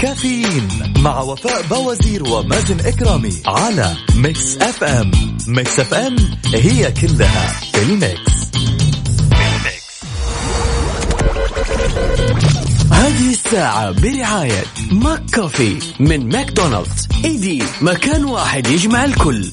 كافيين مع وفاء بوازير ومازن إكرامي على Mix FM. Mix FM هي كلها في ال mix. هذه الساعة برعاية McCafé من ماكدونالدز. إيدي مكان واحد يجمع الكل.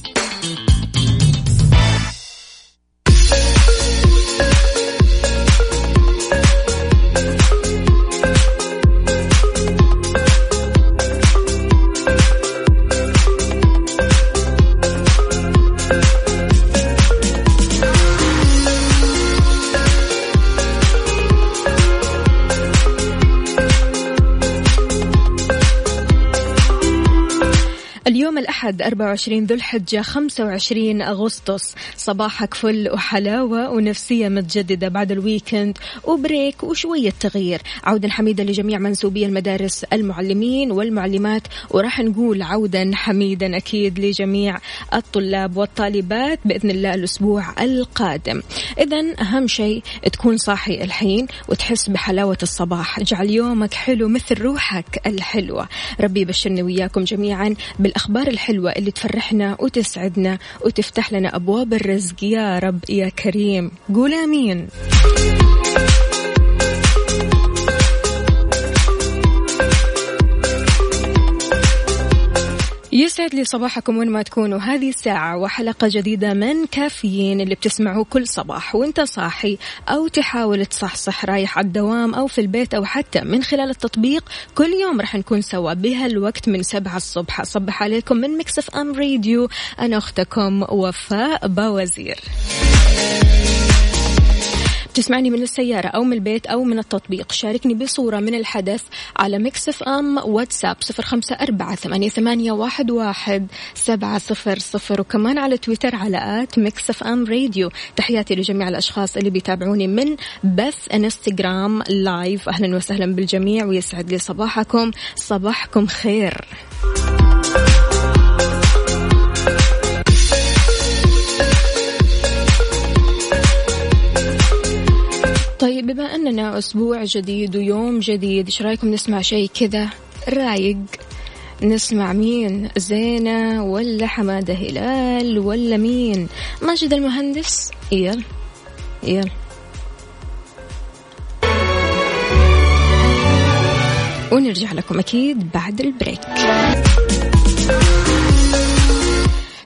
الأحد 24 ذو الحجة 25 أغسطس. صباحك فل وحلاوة ونفسية متجددة بعد الويكند. وبريك وشوية تغيير. عودا حميدا لجميع منسوبي المدارس المعلمين والمعلمات. وراح نقول عودا حميدا أكيد لجميع الطلاب والطالبات بإذن الله الأسبوع القادم. إذا أهم شيء تكون صاحي الحين وتحس بحلاوة الصباح. اجعل يومك حلو مثل روحك الحلوة. ربي يبشرني وياكم جميعا بالأخبار الحلوة اللي تفرحنا وتسعدنا وتفتح لنا أبواب الرزق. يا رب يا كريم. قول آمين. يسعد لي صباحكم وين ما تكونوا. هذه الساعة وحلقة جديدة من كافيين اللي بتسمعوه كل صباح وانت صاحي أو تحاول تصحصح رايح على الدوام أو في البيت أو حتى من خلال التطبيق كل يوم راح نكون سوا بهالوقت من سبعة الصبح. أصبح عليكم من Mix FM Radio. أنا أختكم وفاء باوزير. تسمعني من السيارة أو من البيت أو من التطبيق. شاركني بصورة من الحدث على Mix FM واتساب صفر خمسة أربعة ثمانية, ثمانية واحد, واحد سبعة صفر صفر وكمان على تويتر على at Mix FM Radio. تحياتي لجميع الأشخاص اللي بيتابعوني من بث إنستغرام لايف. أهلا وسهلا بالجميع ويسعد لي صباحكم. صباحكم خير. طيب بما أننا أسبوع جديد ويوم جديد إيش رأيكم نسمع شيء كذا؟ رايق. نسمع مين؟ زينة ولا حمادة هلال ولا مين؟ ماجد المهندس. يلا يلا. ونرجع لكم أكيد بعد ال break.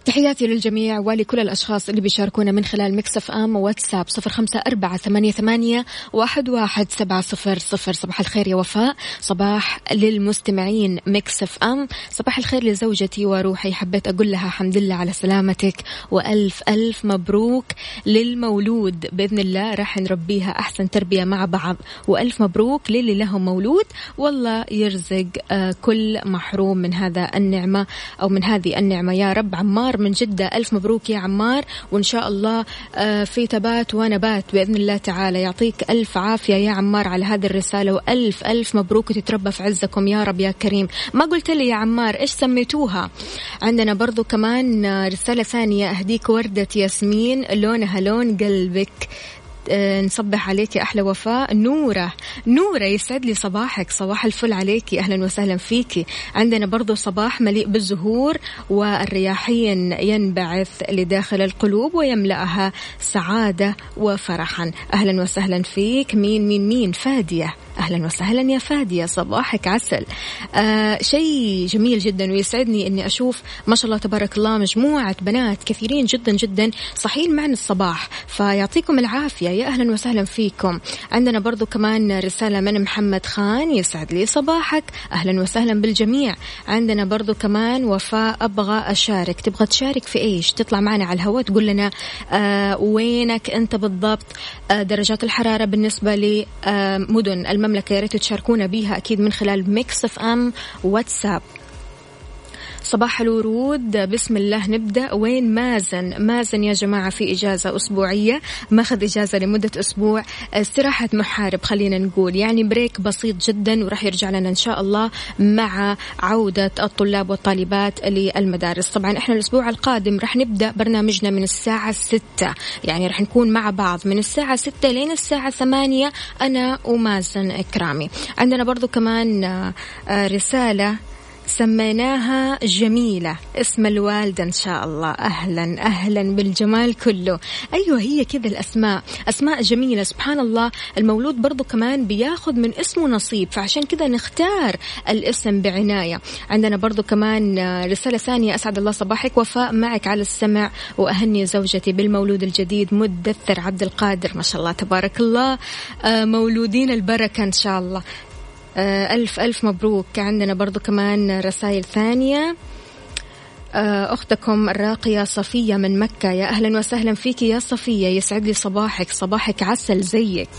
تحياتي للجميع ولكل الأشخاص اللي بيشاركونا من خلال Mix FM واتساب صفر خمسة أربعة ثمانية, ثمانية واحد, واحد سبعة صفر صفر صباح الخير يا وفاء. صباح للمستمعين Mix FM صباح الخير لزوجتي وروحي. حبيت أقول لها الحمد لله على سلامتك. وألف ألف مبروك للمولود. بإذن الله راح نربيها أحسن تربية مع بعض. وألف مبروك للي لهم مولود. والله يرزق آه، كل محروم من هذا النعمة أو من هذه النعمة. يا رب عمار من جدة. ألف مبروك يا عمار وإن شاء الله آه، في تبات ونبات بإذن الله تعالى. يعطيك ألف عافية يا عمار على هذه الرسالة وألف ألف مبروك وتتربى في عزكم يا رب يا كريم. ما قلت لي يا عمار إيش سميتوها؟ عندنا برضو كمان آه، رسالة ثانية. أهديك وردة ياسمين لونها لون قلبك. نصبح عليك يا أحلى وفاء. نورة نورة يسعد لي صباحك. صباح الفل عليك. أهلا وسهلا فيك. عندنا برضو صباح مليء بالزهور والرياحين ينبعث لداخل القلوب ويملأها سعادة وفرحا. أهلا وسهلا فيك. مين مين مين؟ فادية. أهلا وسهلا يا فادية صباحك عسل. آه شيء جميل جدا ويسعدني إني أشوف ما شاء الله تبارك الله مجموعة بنات كثيرين جدا جدا صحيين معنا الصباح. فيعطيكم العافية يا أهلا وسهلا فيكم. عندنا برضو كمان رسالة من محمد خان يسعد لي صباحك. أهلا وسهلا بالجميع. عندنا برضو كمان وفاء أبغى أشارك. تبغى تشارك في إيش؟ تطلع معنا على الهواء تقول لنا آه وينك أنت بالضبط؟ آه درجات الحرارة بالنسبة لمدن المملكه المملكة يا ريت تشاركونا بيها أكيد من خلال Mix FM واتساب. صباح الورود. بسم الله نبدأ. وين مازن؟ مازن يا جماعة في إجازة أسبوعية. ماخذ إجازة لمدة أسبوع. استراحة محارب خلينا نقول. يعني بريك بسيط جدا وراح يرجع لنا إن شاء الله مع عودة الطلاب والطالبات للمدارس. طبعا إحنا الأسبوع القادم راح نبدأ برنامجنا من الساعة ستة. يعني راح نكون مع بعض من الساعة ستة لين الساعة ثمانية. أنا ومازن إكرامي. عندنا برضو كمان آه، رسالة سميناها جميلة. اسم الوالدة إن شاء الله. أهلا أهلا بالجمال كله. أيوة هي كذا الأسماء. أسماء جميلة سبحان الله المولود برضو كمان بياخذ من اسمه نصيب فعشان كذا نختار الاسم بعناية. عندنا برضو كمان رسالة ثانية. أسعد الله صباحك. وفاء معك على السمع. وأهني زوجتي بالمولود الجديد مدثر عبد القادر. ما شاء الله تبارك الله. آه، مولودين البركة إن شاء الله. آه، ألف ألف مبروك. عندنا برضو كمان رسائل ثانية. آه، أختكم الراقية صفية من مكة. يا أهلا وسهلا فيك يا صفية. يسعد لي صباحك. صباحك عسل زيك.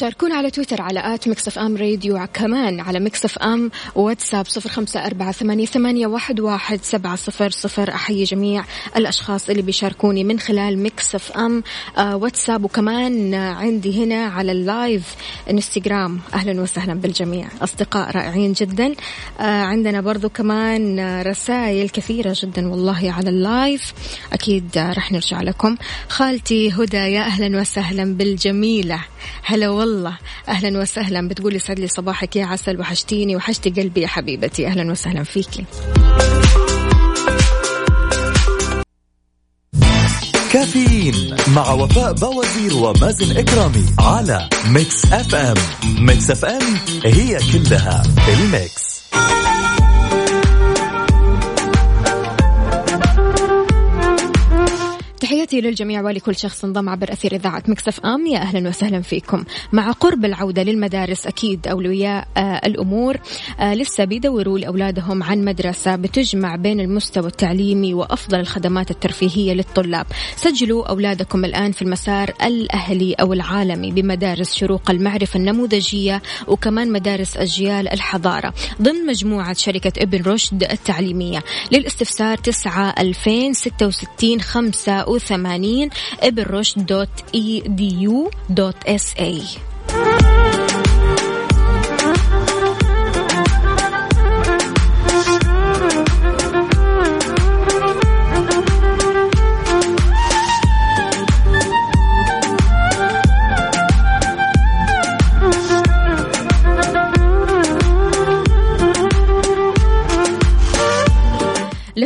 شاركونا على تويتر على at Mix FM Radio كمان على Mix FM واتساب صفر خمسة أربعة ثمانية, واحد سبعة صفر صفر. أحيي جميع الأشخاص اللي بيشاركوني من خلال Mix FM آه واتساب وكمان عندي هنا على ال live إنستغرام. أهلا وسهلا بالجميع. أصدقاء رائعين جدا. آه عندنا برضو كمان رسائل كثيرة جدا والله على ال live. أكيد رح نرجع لكم. خالتي هدى يا أهلا وسهلا بالجميلة. هلا والله. أهلا وسهلا. بتقولي سعد لي صباحك يا عسل وحشتيني وحشتي قلبي يا حبيبتي. أهلا وسهلا فيكي. كافيين مع وفاء بوازير ومازن إكرامي على Mix FM. Mix FM هي كلها ال mix. تحياتي للجميع ولكل شخص انضم عبر أثير إذاعة Mix FM. يا أهلا وسهلا فيكم. مع قرب العودة للمدارس أكيد أولياء آه الأمور آه لسه بيدوروا لأولادهم عن مدرسة بتجمع بين المستوى التعليمي وأفضل الخدمات الترفيهية للطلاب. سجلوا أولادكم الآن في المسار الأهلي أو العالمي بمدارس شروق المعرفة النموذجية وكمان مدارس أجيال الحضارة ضمن مجموعة شركة إبن رشد التعليمية. للاستفسار 9 2066 5 وثمانين ابن رشد dot edu dot SA.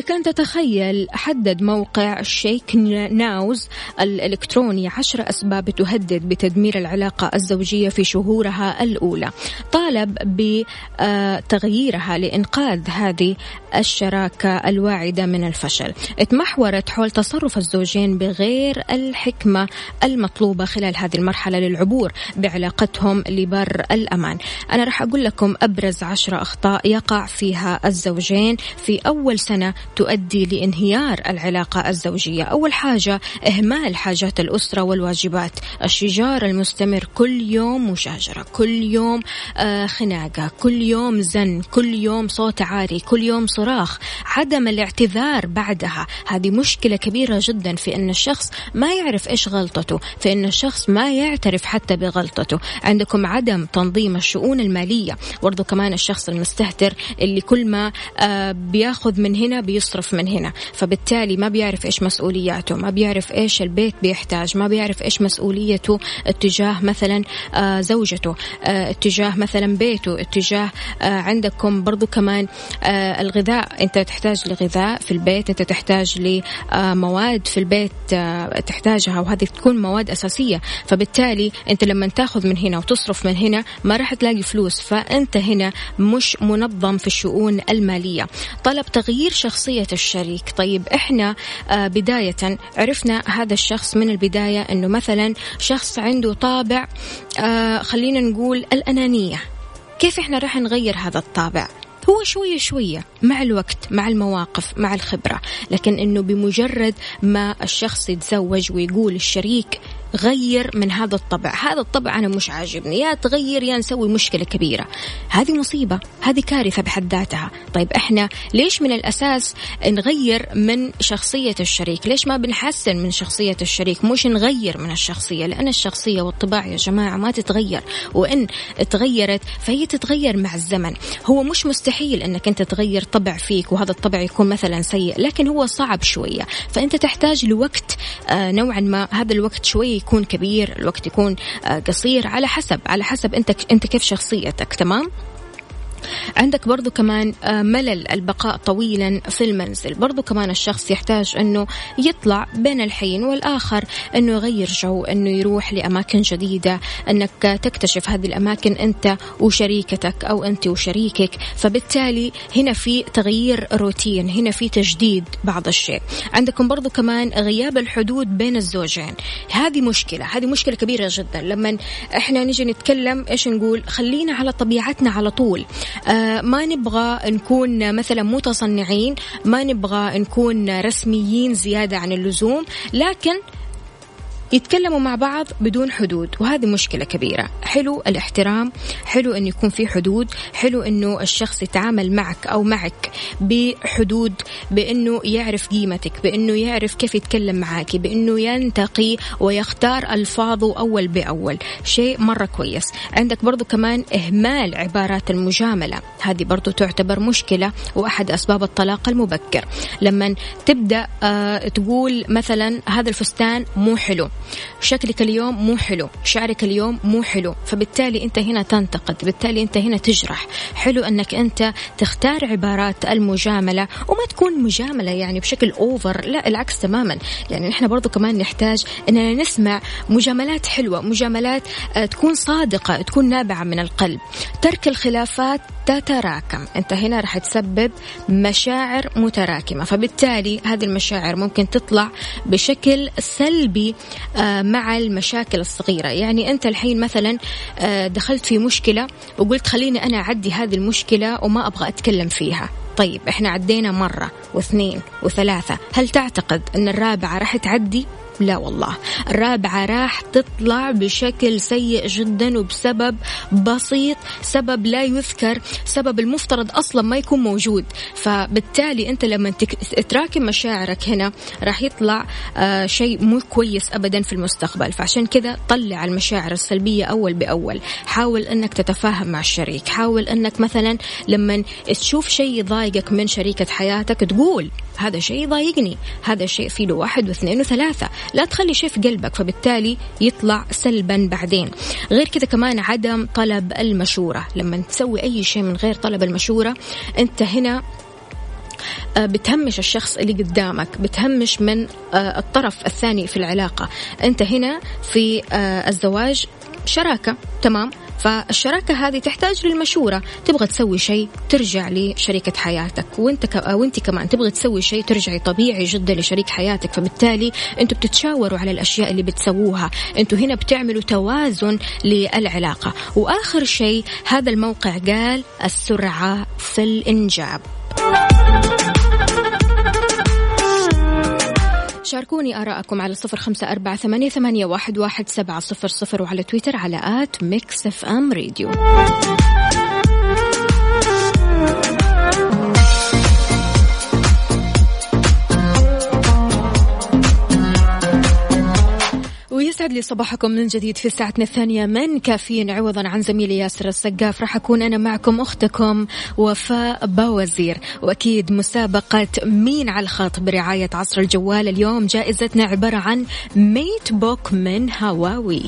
لك أن تتخيل حدد موقع شيك ناوز الإلكتروني عشر أسباب تهدد بتدمير العلاقة الزوجية في شهورها الأولى. طالب بتغييرها لإنقاذ هذه الشراكة الواعدة من الفشل. اتمحورت حول تصرف الزوجين بغير الحكمة المطلوبة خلال هذه المرحلة للعبور بعلاقتهم لبر الأمان. أنا راح أقول لكم أبرز عشرة أخطاء يقع فيها الزوجين في أول سنة تؤدي لانهيار العلاقة الزوجية. أول حاجة إهمال حاجات الأسرة والواجبات. الشجار المستمر كل يوم مشاجرة كل يوم آه خناقة كل يوم زن كل يوم صوت عالي كل يوم صراخ. عدم الاعتذار بعدها. هذه مشكلة كبيرة جدا في أن الشخص ما يعرف إيش غلطته في أن الشخص ما يعترف حتى بغلطته. عندكم عدم تنظيم الشؤون المالية. برضو كمان الشخص المستهتر اللي كل ما آه بياخذ من هنا بيصرف من هنا. فبالتالي ما بيعرف إيش مسؤولياته ما بيعرف إيش البيت بيحتاج ما بيعرف إيش مسؤوليته اتجاه مثلا آه زوجته آه اتجاه مثلا بيته اتجاه آه عندكم برضو كمان الغذاء. أنت تحتاج لغذاء في البيت أنت تحتاج لمواد في البيت تحتاجها وهذه تكون مواد أساسية. فبالتالي أنت لما تاخذ من هنا وتصرف من هنا ما راح تلاقي فلوس. فأنت هنا مش منظم في الشؤون المالية. طلب تغيير شخصية الشريك. طيب إحنا آه بداية عرفنا هذا الشخص من البداية أنه مثلا شخص عنده طابع آه خلينا نقول الأنانية. كيف إحنا راح نغير هذا الطابع؟ هو شوية شوية مع الوقت مع المواقف مع الخبرة. لكن أنه بمجرد ما الشخص يتزوج ويقول الشريك غير من هذا الطبع. هذا الطبع أنا مش عاجبني. يا تغير يا نسوي مشكلة كبيرة. هذه مصيبة. هذه كارثة بحد ذاتها. طيب إحنا ليش من الأساس نغير من شخصية الشريك؟ ليش ما بنحسن من شخصية الشريك؟ مش نغير من الشخصية لأن الشخصية والطباع يا جماعة ما تتغير. وإن تغيرت فهي تتغير مع الزمن. هو مش مستحيل أنك أنت تغير طبع فيك وهذا الطبع يكون مثلا سيء لكن هو صعب شوية. فأنت تحتاج لوقت آه نوعا ما. هذا الوقت شوية يكون كبير الوقت يكون آه قصير على حسب على حسب أنت أنت كيف شخصيتك تمام؟ عندك برضو كمان آه، ملل البقاء طويلا في المنزل. برضو كمان الشخص يحتاج أنه يطلع بين الحين والآخر أنه يغير جو أنه يروح لأماكن جديدة أنك تكتشف هذه الأماكن أنت وشريكتك أو أنت وشريكك. فبالتالي هنا في تغيير روتين هنا في تجديد بعض الشيء. عندكم برضو كمان غياب الحدود بين الزوجين. هذه مشكلة هذه مشكلة كبيرة جدا. لما إحنا نجي نتكلم إيش نقول؟ خلينا على طبيعتنا على طول. ما نبغى نكون مثلا متصنعين ما نبغى نكون رسميين زيادة عن اللزوم لكن يتكلموا مع بعض بدون حدود وهذه مشكلة كبيرة. حلو الاحترام حلو أن يكون في حدود حلو أنه الشخص يتعامل معك أو معك بحدود بأنه يعرف قيمتك بأنه يعرف كيف يتكلم معك بأنه ينتقي ويختار ألفاظه أول بأول. شيء مرة كويس. عندك برضو كمان إهمال عبارات المجاملة. هذه برضو تعتبر مشكلة وأحد أسباب الطلاق المبكر. لما تبدأ آه تقول مثلا هذا الفستان مو حلو. شكلك اليوم مو حلو شعرك اليوم مو حلو فبالتالي أنت هنا تنتقد بالتالي أنت هنا تجرح. حلو أنك أنت تختار عبارات المجاملة وما تكون مجاملة يعني بشكل اوفر لا العكس تماما. يعني نحن برضو كمان نحتاج إننا نسمع مجاملات حلوة مجاملات آه، تكون صادقة تكون نابعة من القلب. ترك الخلافات تتراكم. أنت هنا راح تسبب مشاعر متراكمة فبالتالي هذه المشاعر ممكن تطلع بشكل سلبي مع المشاكل الصغيرة. يعني أنت الحين مثلا آه، دخلت في مشكلة وقلت خليني أنا أعدي هذه المشكلة وما أبغى أتكلم فيها. طيب إحنا عدينا مرة واثنين وثلاثة. هل تعتقد إن الرابعة راح تعدي؟ لا والله. الرابعة راح تطلع بشكل سيء جدا وبسبب بسيط سبب لا يذكر سبب المفترض أصلا ما يكون موجود. فبالتالي أنت لما تراكم مشاعرك هنا راح يطلع آه شيء مو كويس أبدا في المستقبل. فعشان كذا طلع المشاعر السلبية أول بأول. حاول أنك تتفاهم مع الشريك. حاول أنك مثلا لما تشوف شيء يضايقك من شريكة حياتك تقول هذا شيء يضايقني هذا شيء فيه له واحد واثنين وثلاثة. لا تخلي شيء في قلبك فبالتالي يطلع سلبا بعدين. غير كذا كمان عدم طلب المشورة. لما تسوي أي شيء من غير طلب المشورة أنت هنا آه، بتهمش الشخص اللي قدامك. بتهمش من آه، الطرف الثاني في العلاقة. أنت هنا في آه، الزواج شراكة. تمام؟ فالشراكة هذه تحتاج للمشورة. تبغى تسوي شيء ترجع لشريكة حياتك. وانت ك... وانت كمان تبغى تسوي شيء ترجعي طبيعي جدا لشريك حياتك. فبالتالي أنتوا بتتشاوروا على الأشياء اللي بتسووها. أنتوا هنا بتعملوا توازن للعلاقة. وآخر شيء هذا الموقع قال السرعة في الإنجاب. شاركوني آراءكم على صفر خمسة أربعة ثمانية, ثمانية واحد, واحد سبعة صفر صفر وعلى تويتر على at Mix FM Radio. ويسعد لي صباحكم من جديد في ساعتنا الثانية من كافيين عوضا عن زميلي ياسر السقاف. راح أكون أنا معكم أختكم وفاء باوزير وأكيد مسابقة مين على الخط برعاية عصر الجوال. اليوم جائزتنا عبارة عن MateBook من هواوي.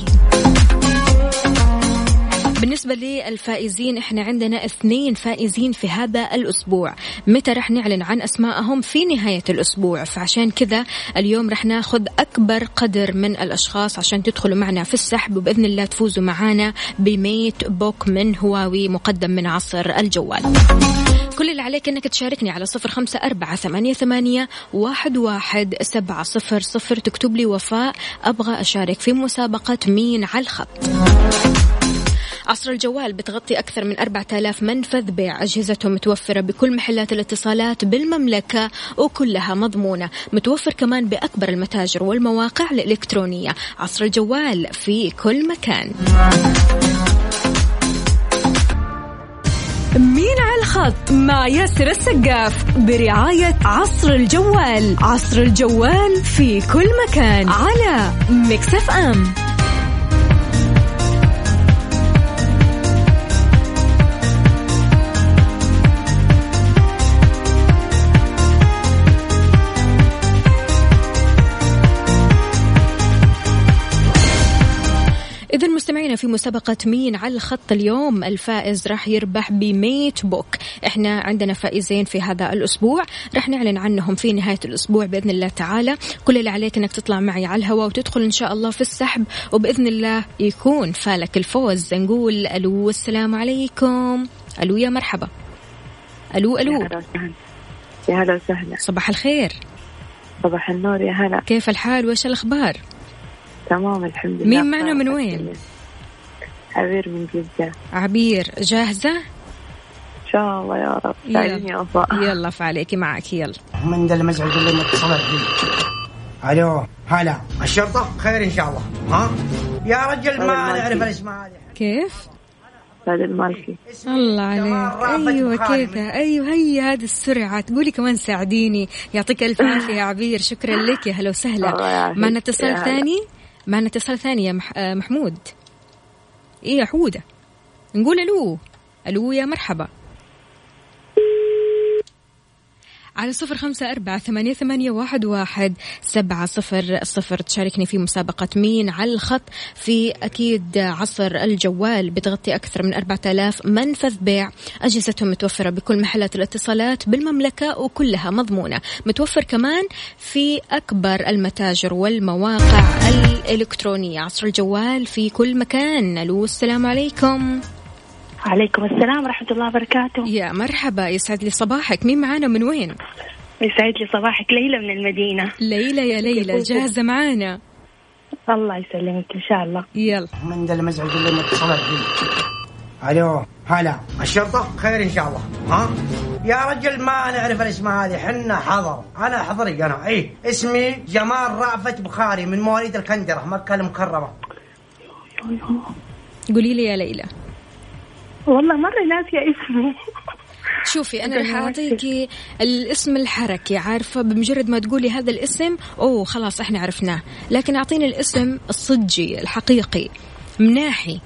بالنسبة للفائزين إحنا عندنا اثنين فائزين في هذا الأسبوع. متى رح نعلن عن أسماءهم؟ في نهاية الأسبوع. فعشان كذا اليوم رح ناخذ أكبر قدر من الأشخاص عشان تدخلوا معنا في السحب وبإذن الله تفوزوا معنا ب MateBook من هواوي مقدم من عصر الجوال. كل اللي عليك إنك تشاركني على صفر خمسة أربعة ثمانية, ثمانية واحد, واحد سبعة صفر صفر تكتب لي وفاء أبغى أشارك في مسابقة مين على الخط. عصر الجوال بتغطي أكثر من 4000 منفذ بيع أجهزتهم متوفرة بكل محلات الاتصالات بالمملكة وكلها مضمونة. متوفر كمان بأكبر المتاجر والمواقع الإلكترونية. عصر الجوال في كل مكان. مين على الخط؟ مع ياسر السقاف برعاية عصر الجوال. عصر الجوال في كل مكان على مكسف أم. في مسابقة مين على الخط اليوم؟ الفائز راح يربح بميت بوك. إحنا عندنا فائزين في هذا الأسبوع. راح نعلن عنهم في نهاية الأسبوع بإذن الله تعالى. كل اللي عليك أنك تطلع معي على الهواء وتدخل إن شاء الله في السحب. وبإذن الله يكون فالك الفوز. نقول ألو السلام عليكم. ألو يا مرحبا. ألو ألو. يا هلا وسهلا. يا هلا وسهلا. صباح الخير. صباح النور يا هلا. كيف الحال؟ وإيش الأخبار؟ تمام الحمد لله. مين معنا من وين؟ عبير من جدة. عبير جاهزة؟ إن شاء الله يا رب. يلا. ساعديني فعليكي معك. يلا. من ذا المزعج اللي انك اتصلت ألو هلا. الشرطة؟ خير إن شاء الله. ها؟ يا رجل ما نعرف. الاسماء هذه. كيف؟ هذا المالكي. الله عليك. أيوه كذا أيوه هي هذه السرعة. تقولي كمان ساعديني. يعطيك ألف عافية يا عبير. شكرا لك. يا هلا الله وسهلا يعافيك. معنا اتصال. ثاني؟ معنا اتصال ثاني يا. آه، محمود. إيه يا حودة؟ نقول ألو. ألو يا مرحبا. على صفر خمسة أربعة ثمانية, ثمانية واحد, واحد سبعة صفر صفر. تشاركني في مسابقة مين على الخط في أكيد عصر الجوال. بتغطي أكثر من أربعة آلاف منفذ بيع. أجهزتهم متوفرة بكل محلات الاتصالات بالمملكة وكلها مضمونة. متوفر كمان في أكبر المتاجر والمواقع الإلكترونية. عصر الجوال في كل مكان. ألو السلام عليكم. عليكم السلام ورحمة الله وبركاته. يا مرحبا يسعد لي صباحك. مين معانا من وين؟ يسعد لي صباحك ليلى من المدينة. ليلى يا ليلى جاهزة معانا؟ الله يسلمك إن شاء الله. يلا. من ذا المزعج اللي اتصلت بي ألو هلا. الشرطة؟ خير إن شاء الله. ها؟ يا رجل ما نعرف الأسماء هذه. حنا حضر. أنا حضري أنا. اي اسمي جمال رأفت بخاري من مواليد الكندرة مكة المكرمة. قولي لي يا ليلى. والله مرة ناسية اسمه شوفي أنا راح اعطيكي الاسم الحركي عارفة؟ بمجرد ما تقولي هذا الاسم أوه خلاص إحنا عرفناه. لكن أعطيني الاسم الصجي الحقيقي مناحي.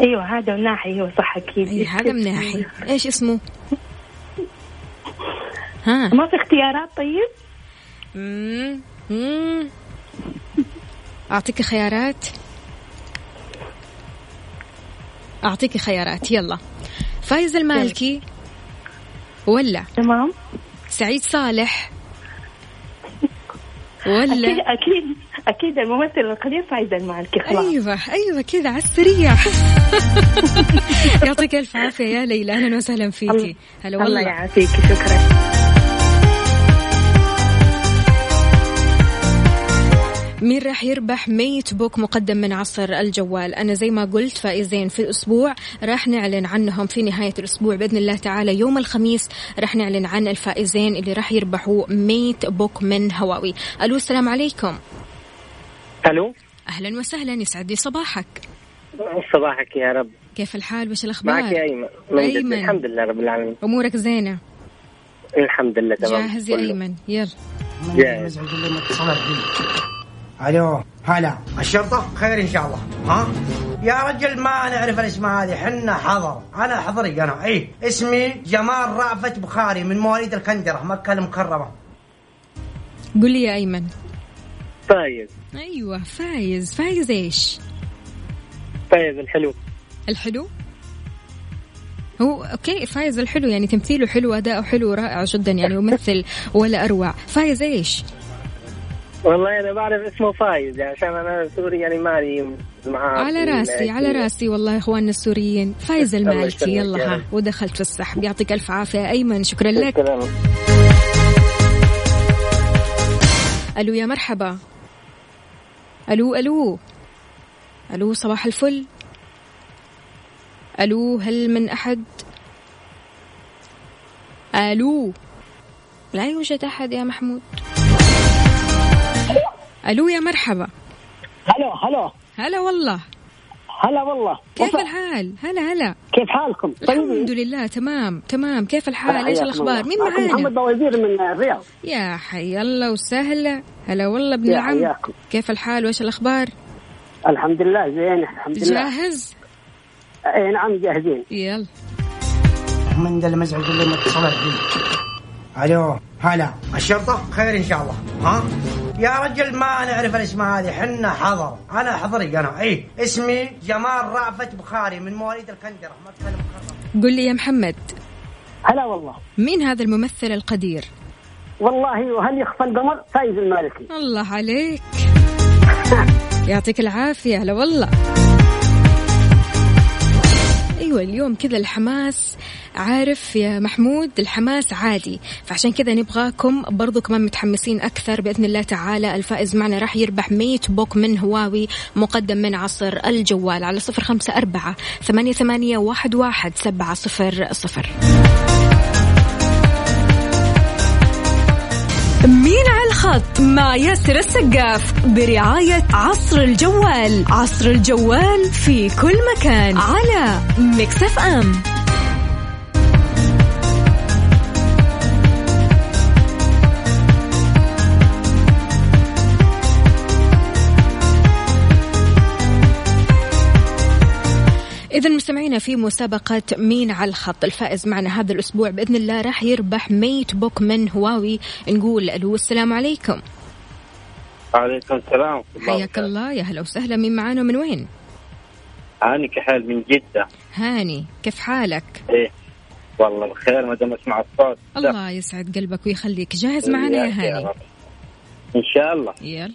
أيوه هذا مناحي أيوه صح أكيد. اي هذا مناحي. إيش اسمه؟ ها. ما في اختيارات طيب. اعطيكي خيارات. اعطيكي خيارات. يلا. فايز المالكي ولا تمام. سعيد صالح ولا أكيد أكيد الممثل القدير فايز المالكي خلاص. أيوه أيوه كذا على السريع. يعطيك ألف عافية يا ليلى. أهلا وسهلا فيكي. الله- هلا الله والله. يعافيك شكرا. مين راح يربح MateBook مقدم من عصر الجوال. أنا زي ما قلت فائزين في الأسبوع راح نعلن عنهم في نهاية الأسبوع بإذن الله تعالى. يوم الخميس راح نعلن عن الفائزين اللي راح يربحوا MateBook من هواوي. ألو السلام عليكم. ألو. أهلا وسهلا يسعد لي صباحك. صباحك يا رب. كيف الحال؟ وش الأخبار؟ معك يا أيمن. من جد. أيمن. الحمد لله رب العالمين. أمورك زينة؟ الحمد لله تمام. جاهز يا. أيمن. يلا. جاهز. ألو هلا. الشرطة؟ خير إن شاء الله. ها؟ يا رجل ما نعرف الاسماء هذه حنا حضر. أنا حضري أنا. إي اسمي جمال رأفت بخاري من مواليد الكندرة مكة المكرمة. قل لي يا أيمن. فايز. أيوة فايز. فايز إيش؟ فايز الحلو. الحلو؟ هو okay فايز الحلو. يعني تمثيله حلو أداؤه حلو رائع جدا يعني ممثل ولا أروع. فايز إيش؟ والله أنا بعرف اسمه فايز يعني عشان أنا سوري يعني مالي معاه على رأسي على رأسي والله إخواننا السوريين. فايز المالكي يلا ها. ودخلت في السحب. يعطيك ألف عافية. أيمن شكرا لك. ألو يا مرحبا. ألو ألو. ألو صباح الفل. ألو هل من أحد؟ ألو. لا يوجد أحد يا محمود. ألو يا مرحبا. هلا هلا. هلا والله. هلا والله. كيف وفاء، الحال؟ هلا هلا. كيف حالكم؟ الحمد لله تمام تمام. كيف الحال؟ إيش الأخبار. مين معكم محمد معانا بوزير من الرياض. يا حي الله وسهلا. هلا والله ابن العم. كيف الحال؟ وإيش الأخبار؟ الحمد لله زين الحمد لله. جاهز؟ إي نعم جاهزين. يلا. من ذا المزعج اللي متصلت بي ألو هلا. الشرطة خير إن شاء الله. ها؟ يا رجل ما نعرف الاسماء هذه حنا حضر. أنا حضري أنا. اي اسمي جمال رأفت بخاري من مواليد الكندرة المكرمة قل لي يا محمد. هلا والله. مين هذا الممثل القدير؟ والله وهل يخفى القمر؟ فايز المالكي. الله عليك. يعطيك العافية هلا والله. أيوه اليوم كذا الحماس عارف يا محمود؟ الحماس عادي. فعشان كذا نبغاكم برضو كمان متحمسين أكثر. بإذن الله تعالى الفائز معنا راح يربح MateBook من هواوي مقدم من عصر الجوال. على صفر خمسة أربعة ثمانية ثمانية واحد واحد سبعة صفر صفر. مين الخط مع ياسر السقاف برعاية عصر الجوال. عصر الجوال في كل مكان على Mix FM. إذا مستمعينا في مسابقة مين على الخط. الفائز معنا هذا الأسبوع بإذن الله راح يربح MateBook من هواوي. نقول ألو السلام عليكم. وعليكم السلام. حياك. الله يا هلا وسهلا. مين معانا من وين؟ هاني كحال من جدة. هاني كيف حالك؟ إيه والله بخير ما دام أسمع الصوت. الله يسعد قلبك ويخليك. جاهز معنا يا هاني. رب. إن شاء الله. يلا.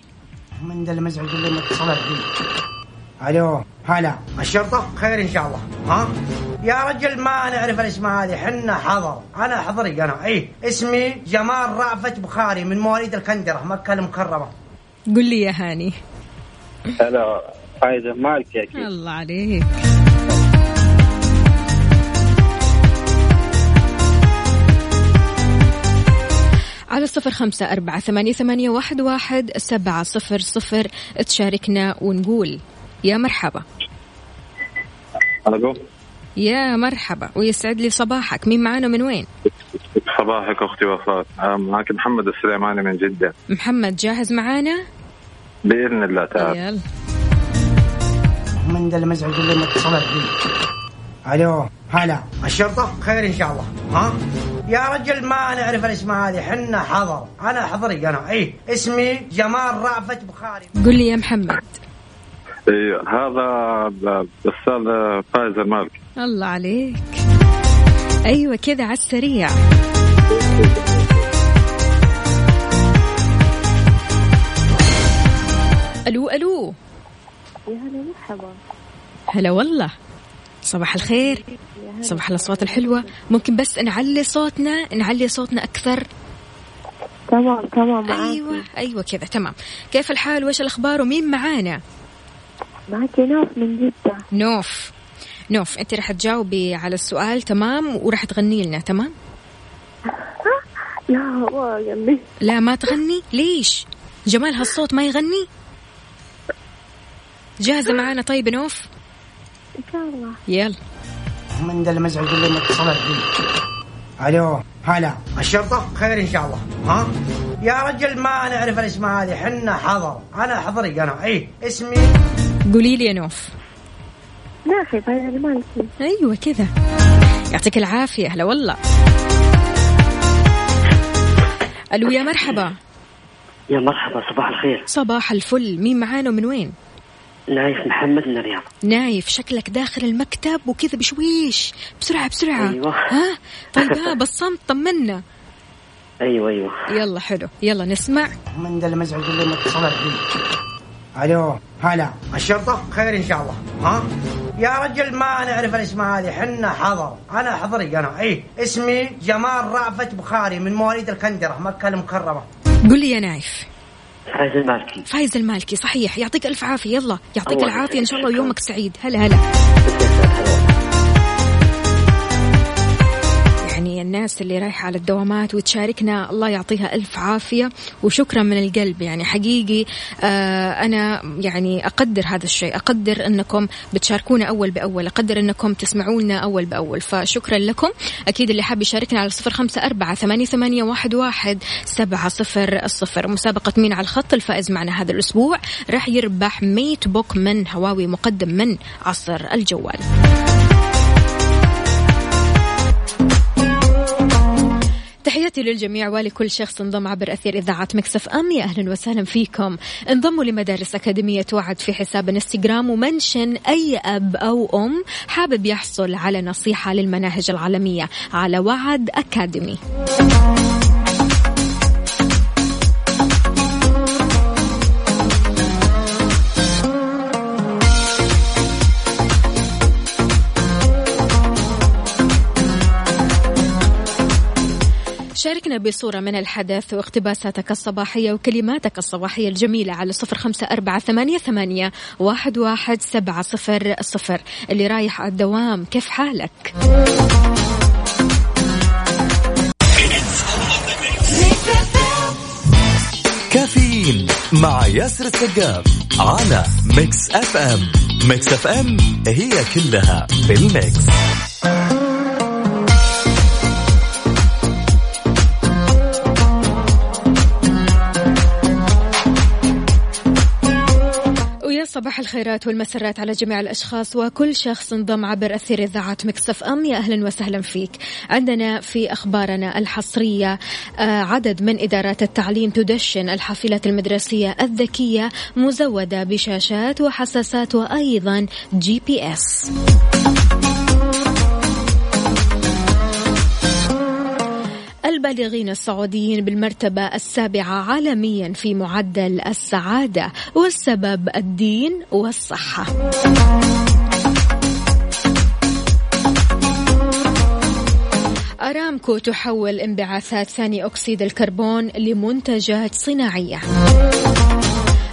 من ذا المزعج اللي متصلت بي. ألو. هلا الشرطة خير إن شاء الله. ها؟ يا رجل ما نعرف الاسماء هذه حنا حضر. أنا حضري أنا. اي اسمي جمال رأفت بخاري من مواليد الكندرة مكة المكرمة. قل لي يا هاني. هلا فايز المالكي أكيد الله عليك. على صفر خمسة أربعة ثمانية, ثمانية واحد, واحد سبعة صفر صفر تشاركنا ونقول يا مرحبا. ألو؟ يا مرحبا ويسعد لي صباحك. مين معانا من وين؟ صباحك أختي وفاء. معك محمد السليماني من جدة. محمد جاهز معانا؟ بإذن الله تعالى يلا. من ذا المزعج اللي متصلت بي ألو هلا. الشرطة؟ خير إن شاء الله. ها؟ يا رجل ما نعرف الاسماء هذه. حنا حضر. أنا حضري أنا. اي اسمي جمال رأفت بخاري. قل لي يا محمد. إيه، هذا الاستاذ فايز المالكي الله عليك. أيوه كذا على السريع. ألو ألو. يا هلا مرحبا. هلا والله. صباح الخير. صباح الأصوات الحلوة. ممكن بس نعلي صوتنا نعلي صوتنا أكثر؟ تمام تمام معاكي. أيوه أيوه كذا تمام. كيف الحال؟ وايش الأخبار؟ ومين معانا؟ معاكي ناس من جدة. نوف نوف أنت راح تجاوبي على السؤال تمام؟ وراح تغني لنا تمام؟ لا ما لا ما تغني؟ ليش؟ جمال هالصوت ما يغني؟ جاهزة معانا طيب نوف؟ إن شاء الله. يلا. من ذا المزعج اللي متصلت بي ألو هلا. الشرطة خير إن شاء الله. ها؟ يا رجل ما نعرف الأسماء هذه حنا حضر. أنا حضري أنا. اي اسمي قولي لي يا نوف. ناخي فايز المالكي أيوه كذا. يعطيك العافية. هلا والله. ألو يا مرحبا. يا مرحبا صباح الخير. صباح الفل. مين معانا ومن وين؟ نايف محمد من الرياض. نايف شكلك داخل المكتب وكذا بشويش. بسرعة بسرعة. أيوة. ها؟ طيب ها بالصمت طمنا. أيوه أيوه. يلا حلو. يلا نسمع. من ذا المزعج اللي متصلت بي ألو هلا. الشرطة؟ خير إن شاء الله. ها؟ يا رجل ما نعرف الاسماء هذه. حنا حضر. أنا حضري أنا. إي اسمي جمال رأفت بخاري من مواليد الكندرة مكة المكرمة. قل لي يا نايف. فايز المالكي. فايز المالكي صحيح. يعطيك ألف عافية يلا. يعطيك الله العافية. إن شاء الله. ويومك سعيد. هلا هلا. الناس اللي رايحة على الدوامات وتشاركنا. الله يعطيها ألف عافية وشكرا من القلب. يعني حقيقي آه أنا يعني أقدر هذا الشيء. أقدر أنكم بتشاركونا أول بأول. أقدر أنكم تسمعونا أول بأول. فشكرا لكم. أكيد اللي حاب يشاركنا على صفر خمسة أربعة ثمانية, ثمانية واحد, واحد سبعة صفر الصفر مسابقة مين على الخط؟ الفائز معنا هذا الأسبوع. راح يربح ميت بوك من هواوي مقدم من عصر الجوال. تحياتي للجميع ولكل شخص انضم عبر أثير إذاعة Mix FM. يا أهلا وسهلا فيكم. انضموا لمدارس أكاديمية وعد في حساب إنستغرام و mention أي أب أو أم حابب يحصل على نصيحة للمناهج العالمية على وعد Academy. شاركنا بصورة من الحدث واقتباساتك الصباحية وكلماتك الصباحية الجميلة على صفر خمسة أربعة ثمانية, ثمانية واحد, واحد سبعة صفر صفر. اللي رايح على الدوام كيف حالك؟ كافيين مع ياسر السقاف على Mix FM. Mix FM هي كلها في ال mix. صباح الخيرات والمسرات على جميع الأشخاص وكل شخص انضم عبر أثير إذاعة Mix FM. يا أهلا وسهلا فيك. عندنا في أخبارنا الحصرية آه، عدد من إدارات التعليم تدشن الحافلات المدرسية الذكية مزودة بشاشات وحساسات وأيضا GPS البالغين السعوديين بالمرتبة السابعة عالميا في معدل السعادة والسبب الدين والصحة. أرامكو تحول انبعاثات ثاني أكسيد الكربون لمنتجات صناعية.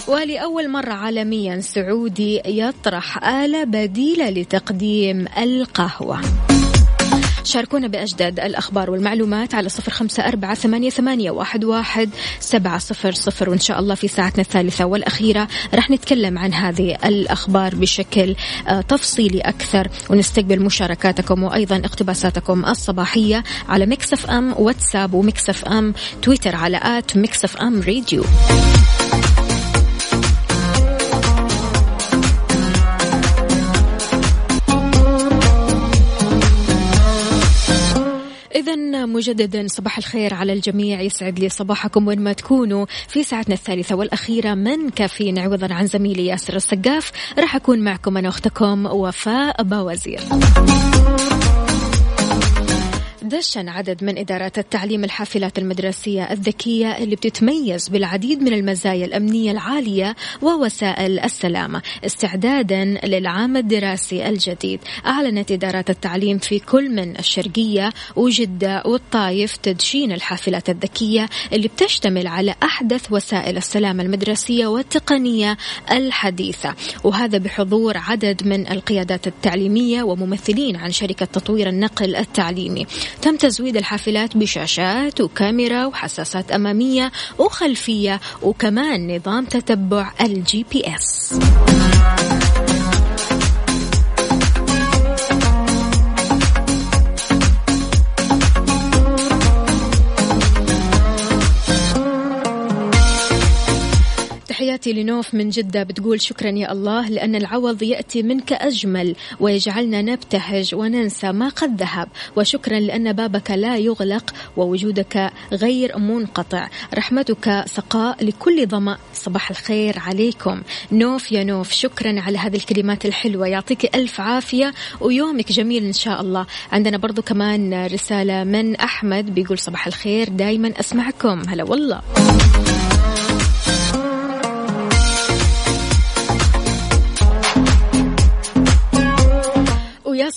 ولأول مرة عالميا سعودي يطرح آلة بديلة لتقديم القهوة. شاركونا بأجدد الأخبار والمعلومات على صفر خمسة أربعة ثمانية, ثمانية واحد, واحد سبعة صفر صفر. وإن شاء الله في ساعتنا الثالثة والأخيرة رح نتكلم عن هذه الأخبار بشكل آه، تفصيلي أكثر. ونستقبل مشاركاتكم وأيضا اقتباساتكم الصباحية على Mix FM واتساب و Mix FM تويتر على at Mix FM Radio. إذا مجددا صباح الخير على الجميع. يسعد لي صباحكم وين ما تكونوا. في ساعتنا الثالثة والأخيرة من كافيين عوضا عن زميلي ياسر السقاف. راح أكون معكم أنا أختكم وفاء باوزير. دشن عدد من إدارات التعليم الحافلات المدرسية الذكية اللي بتتميز بالعديد من المزايا الأمنية العالية ووسائل السلامة استعدادا للعام الدراسي الجديد. أعلنت إدارات التعليم في كل من الشرقية وجدة والطايف تدشين الحافلات الذكية اللي بتشتمل على أحدث وسائل السلامة المدرسية والتقنية الحديثة. وهذا بحضور عدد من القيادات التعليمية وممثلين عن شركة تطوير النقل التعليمي. تم تزويد الحافلات بشاشات وكاميرا وحساسات أمامية وخلفية وكمان نظام تتبع ال GPS تحياتي لنوف من جدة بتقول شكرا يا الله لأن العوض يأتي منك أجمل ويجعلنا نبتهج وننسى ما قد ذهب. وشكرا لأن بابك لا يغلق ووجودك غير منقطع. رحمتك سقاء لكل ظمأ. صباح الخير عليكم. نوف يا نوف شكرا على هذه الكلمات الحلوة. يعطيك ألف عافية ويومك جميل إن شاء الله. عندنا برضو كمان رسالة من أحمد بيقول صباح الخير دايما أسمعكم. هلا والله.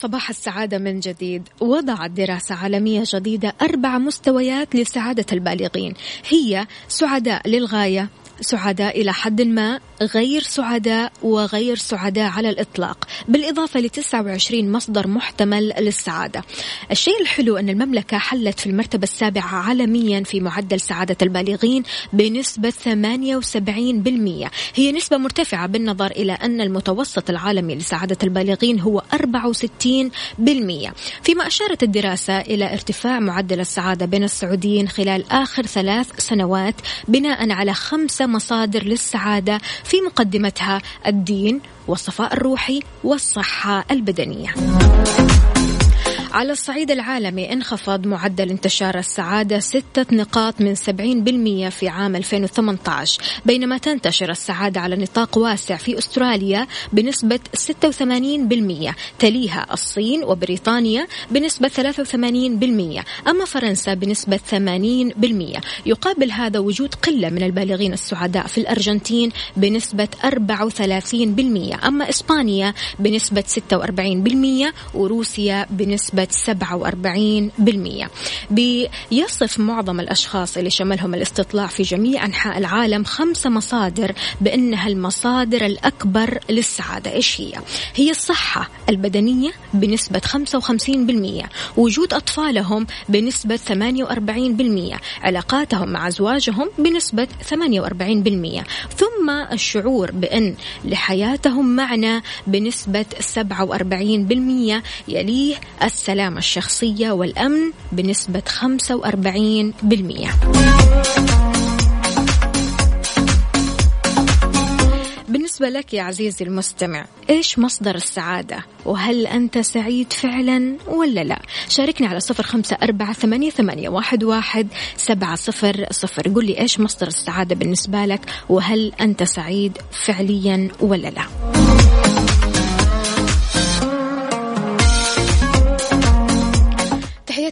صباح السعادة من جديد. وضعت دراسة عالمية جديدة أربع مستويات لسعادة البالغين. هي سعداء للغاية. سعداء إلى حد ما غير سعداء وغير سعداء على الإطلاق. بالإضافة ل 29 مصدر محتمل للسعادة. الشيء الحلو أن المملكة حلت في المرتبة السابعة عالميا في معدل سعادة البالغين بنسبة 78% هي نسبة مرتفعة بالنظر إلى أن المتوسط العالمي لسعادة البالغين هو 64% فيما أشارت الدراسة إلى ارتفاع معدل السعادة بين السعوديين خلال آخر ثلاث سنوات بناء على خمسة مصادر للسعادة في مقدمتها الدين والصفاء الروحي والصحة البدنية. على الصعيد العالمي انخفض معدل انتشار السعادة ستة نقاط من 70% في عام 2018 بينما تنتشر السعادة على نطاق واسع في أستراليا بنسبة 86% تليها الصين وبريطانيا بنسبة 83% أما فرنسا بنسبة 80% يقابل هذا وجود قلة من البالغين السعداء في الأرجنتين بنسبة 34% أما إسبانيا بنسبة 46% وروسيا بنسبة 47% بيصف معظم الأشخاص اللي شملهم الاستطلاع في جميع أنحاء العالم خمسة مصادر بأنها المصادر الأكبر للسعادة. إيش هي؟ هي الصحة البدنية بنسبة 55% وجود أطفالهم بنسبة 48% علاقاتهم مع أزواجهم بنسبة 48% ثم الشعور بأن لحياتهم معنى بنسبة 47% يليه السلامة الشخصية والأمن بنسبة 45% بالنسبة لك يا عزيزي المستمع إيش مصدر السعادة؟ وهل أنت سعيد فعلا ولا لا؟ شاركني على صفر خمسة أربعة ثمانية, ثمانية واحد, واحد سبعة صفر صفر. قل لي إيش مصدر السعادة بالنسبة لك؟ وهل أنت سعيد فعليا ولا لا؟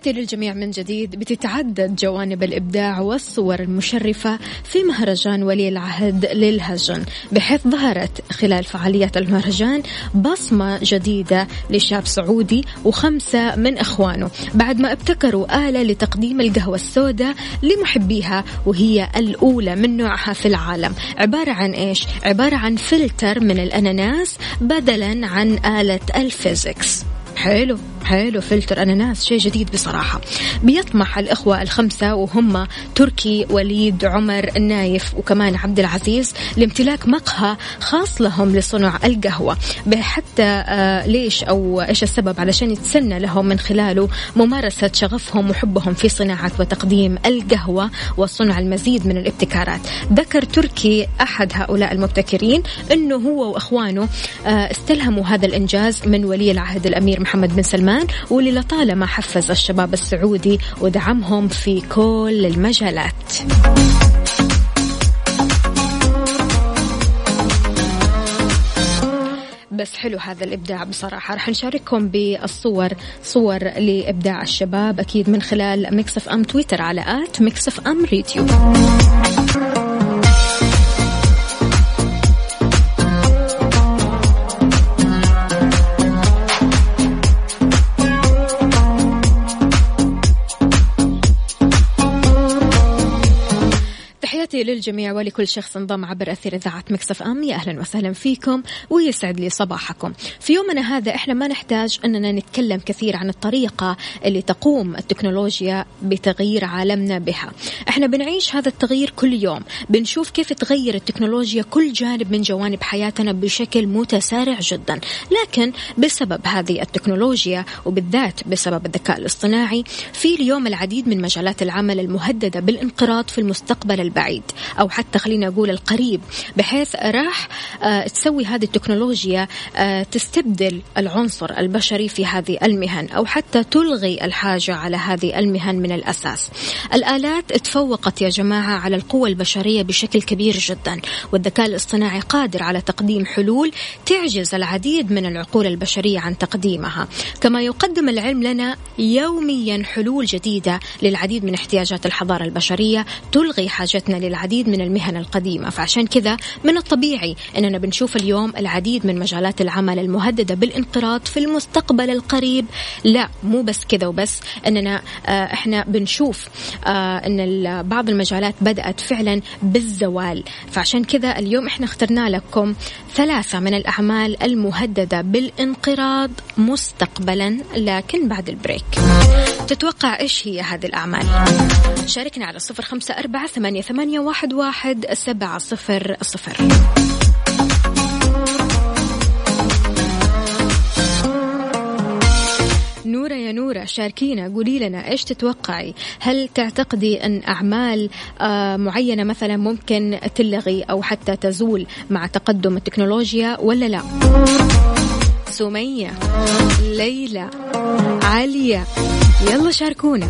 تحياتي للجميع من جديد بتتعدد جوانب الإبداع والصور المشرفة في مهرجان ولي العهد للهجن بحيث ظهرت خلال فعاليات المهرجان بصمة جديدة لشاب سعودي وخمسة من إخوانه بعد ما ابتكروا آلة لتقديم القهوة السوداء لمحبيها وهي الأولى من نوعها في العالم عبارة عن إيش؟ عبارة عن فلتر من الأناناس بدلا عن آلة ال V60 حلو حلو فلتر أناناس شيء جديد بصراحة. بيطمح الإخوة الخمسة وهم تركي وليد عمر النايف وكمان عبد العزيز لامتلاك مقهى خاص لهم لصنع القهوة. حتى آه ليش أو إيش السبب؟ علشان يتسنى لهم من خلاله ممارسة شغفهم وحبهم في صناعة وتقديم القهوة وصنع المزيد من الابتكارات. ذكر تركي أحد هؤلاء المبتكرين أنه هو وأخوانه آه استلهموا هذا الإنجاز من ولي العهد الأمير محمد بن سلمان واللي لطالما حفز الشباب السعودي ودعمهم في كل المجالات. بس حلو هذا الإبداع بصراحة. راح نشارككم بالصور صور لإبداع الشباب أكيد من خلال Mix FM تويتر على at Mix FM Radio تحياتي للجميع ولكل شخص انضم عبر أثير إذاعة Mix FM. يا أهلا وسهلا فيكم ويسعد لي صباحكم. في يومنا هذا إحنا ما نحتاج أننا نتكلم كثير عن الطريقة اللي تقوم التكنولوجيا بتغيير عالمنا بها. إحنا بنعيش هذا التغيير كل يوم. بنشوف كيف تغير التكنولوجيا كل جانب من جوانب حياتنا بشكل متسارع جدا. لكن بسبب هذه التكنولوجيا وبالذات بسبب الذكاء الاصطناعي في اليوم العديد من مجالات العمل المهددة بالانقراض في المستقبل البعيد. أو حتى خلينا أقول القريب بحيث راح آه، تسوي هذه التكنولوجيا آه، تستبدل العنصر البشري في هذه المهن أو حتى تلغي الحاجة على هذه المهن من الأساس. الآلات تفوقت يا جماعة على القوة البشرية بشكل كبير جدا والذكاء الاصطناعي قادر على تقديم حلول تعجز العديد من العقول البشرية عن تقديمها. كما يقدم العلم لنا يوميا حلول جديدة للعديد من احتياجات الحضارة البشرية تلغي حاجتنا للعديد العديد من المهن القديمة. فعشان كذا من الطبيعي أننا بنشوف اليوم العديد من مجالات العمل المهددة بالانقراض في المستقبل القريب. لا مو بس كذا وبس. أننا آه، إحنا بنشوف آه، أن بعض المجالات بدأت فعلا بالزوال. فعشان كذا اليوم إحنا اخترنا لكم ثلاثة من الأعمال المهددة بالانقراض مستقبلا لكن بعد البريك. تتوقع إيش هي هذه الأعمال؟ شاركنا على صفر خمسة أربعة ثمانية, ثمانية واحد, واحد سبعة صفر صفر. نورة يا نورة شاركينا قولي لنا إيش تتوقعي؟ هل تعتقدي أن أعمال آه معينة مثلا ممكن تلغي أو حتى تزول مع تقدم التكنولوجيا ولا لا؟ سمية ليلى عليا. يلا شاركونا.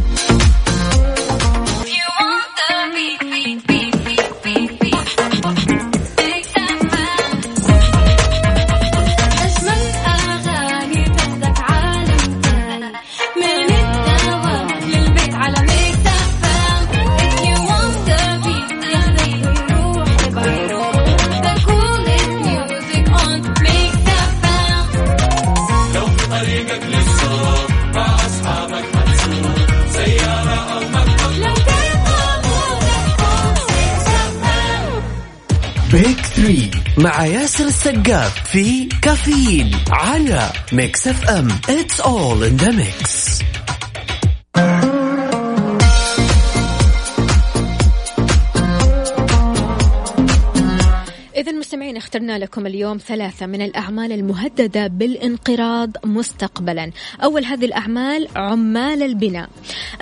Pick Three مع ياسر السقاف في كافيين على Mix FM. It's all in the mix اخترنا لكم اليوم ثلاثة من الأعمال المهددة بالانقراض مستقبلا. أول هذه الأعمال عمال البناء.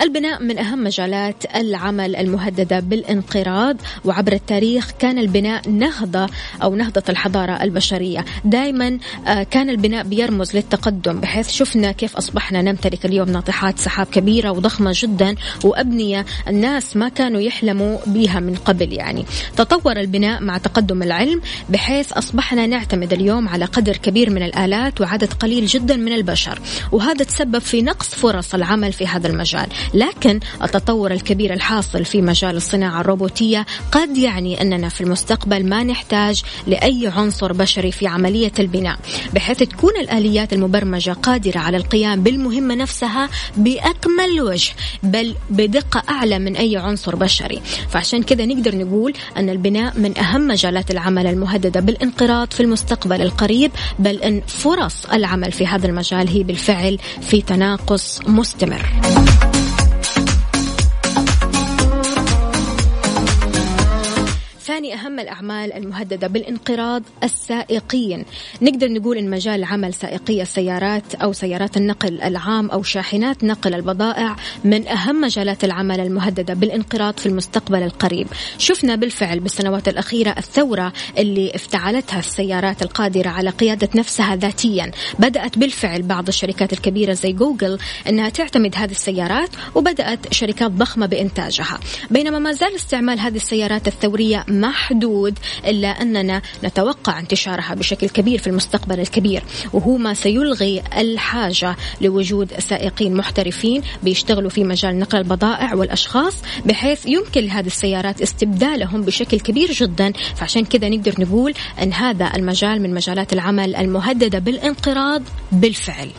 البناء من أهم مجالات العمل المهددة بالانقراض وعبر التاريخ كان البناء نهضة أو نهضة الحضارة البشرية. دائما آه، كان البناء بيرمز للتقدم بحيث شفنا كيف أصبحنا نمتلك اليوم ناطحات سحاب كبيرة وضخمة جدا وأبنية الناس ما كانوا يحلموا بها من قبل يعني. تطور البناء مع تقدم العلم بحيث أصبحنا نعتمد اليوم على قدر كبير من الآلات وعدد قليل جدا من البشر وهذا تسبب في نقص فرص العمل في هذا المجال. لكن التطور الكبير الحاصل في مجال الصناعة الروبوتية قد يعني أننا في المستقبل ما نحتاج لأي عنصر بشري في عملية البناء بحيث تكون الآليات المبرمجة قادرة على القيام بالمهمة نفسها بأكمل وجه بل بدقة أعلى من أي عنصر بشري. فعشان كذا نقدر نقول أن البناء من أهم مجالات العمل المهددة بالانقراض في المستقبل القريب بل أن فرص العمل في هذا المجال هي بالفعل في تناقص مستمر. ثاني أهم الأعمال المهددة بالانقراض السائقين. نقدر نقول إن مجال عمل سائقي السيارات أو سيارات النقل العام أو شاحنات نقل البضائع من أهم مجالات العمل المهددة بالانقراض في المستقبل القريب. شفنا بالفعل بالسنوات الأخيرة الثورة اللي افتعلتها السيارات القادرة على قيادة نفسها ذاتيا. بدأت بالفعل بعض الشركات الكبيرة زي جوجل أنها تعتمد هذه السيارات وبدأت شركات ضخمة بإنتاجها. بينما ما زال استعمال هذه السيارات الثورية محدود إلا أننا نتوقع انتشارها بشكل كبير في المستقبل الكبير. وهو ما سيلغي الحاجة لوجود سائقين محترفين بيشتغلوا في مجال نقل البضائع والأشخاص بحيث يمكن لهذه السيارات استبدالهم بشكل كبير جدا. فعشان كذا نقدر نقول أن هذا المجال من مجالات العمل المهددة بالانقراض بالفعل.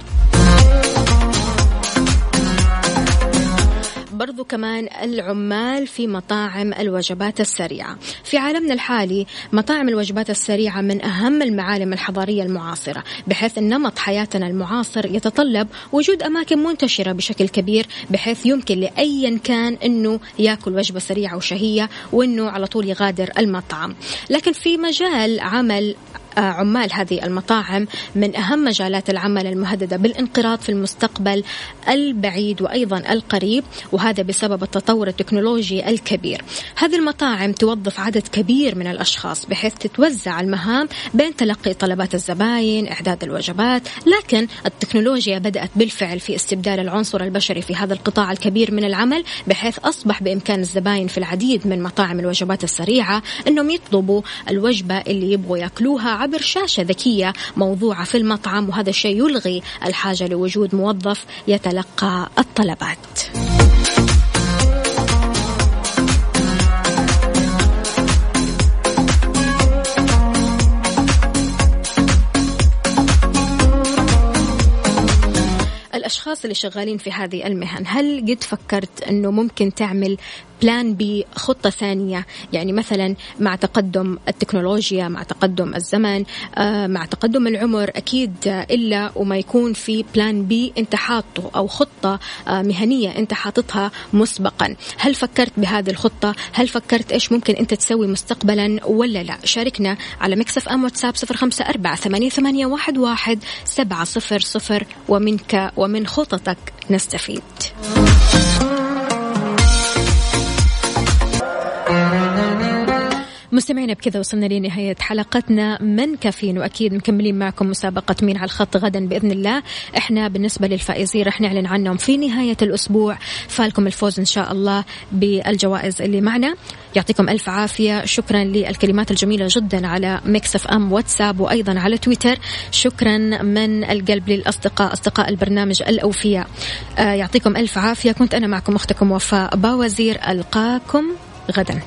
برضو كمان العمال في مطاعم الوجبات السريعة. في عالمنا الحالي مطاعم الوجبات السريعة من أهم المعالم الحضارية المعاصرة بحيث أن نمط حياتنا المعاصر يتطلب وجود أماكن منتشرة بشكل كبير بحيث يمكن لأيا كان أنه يأكل وجبة سريعة وشهية وأنه على طول يغادر المطعم. لكن في مجال عمل عمال هذه المطاعم من أهم مجالات العمل المهددة بالانقراض في المستقبل البعيد وأيضا القريب وهذا بسبب التطور التكنولوجي الكبير. هذه المطاعم توظف عدد كبير من الأشخاص بحيث تتوزع المهام بين تلقي طلبات الزباين إعداد الوجبات لكن التكنولوجيا بدأت بالفعل في استبدال العنصر البشري في هذا القطاع الكبير من العمل بحيث أصبح بإمكان الزباين في العديد من مطاعم الوجبات السريعة أنهم يطلبوا الوجبة اللي يبغوا يأكلوها عبر شاشة ذكية موضوعة في المطعم وهذا الشيء يلغي الحاجة لوجود موظف يتلقى الطلبات. الأشخاص اللي شغالين في هذه المهن هل قد فكرت أنه ممكن تعمل plan B خطة ثانية. يعني مثلا مع تقدم التكنولوجيا مع تقدم الزمن آه، مع تقدم العمر أكيد إلا وما يكون في plan B أنت حاطه أو خطة آه، مهنية أنت حاططها مسبقا. هل فكرت بهذه الخطة؟ هل فكرت إيش ممكن أنت تسوي مستقبلا ولا لا؟ شاركنا على Mix FM واتساب صفر خمسة أربعة ثمانية, واحد سبعة صفر صفر ومنك ومن خططك نستفيد. مستمعينا بكذا وصلنا لنهاية حلقتنا من كافيين وأكيد مكملين معكم مسابقة مين على الخط غدا بإذن الله. إحنا بالنسبة للفائزين رح نعلن عنهم في نهاية الأسبوع. فالكم الفوز إن شاء الله بالجوائز اللي معنا. يعطيكم ألف عافية. شكرا للكلمات الجميلة جدا على ميكس أم واتساب وأيضا على تويتر. شكرا من القلب للأصدقاء أصدقاء البرنامج الأوفياء. آه يعطيكم ألف عافية. كنت أنا معكم أختكم وفاء باوزير. ألقاكم غدا.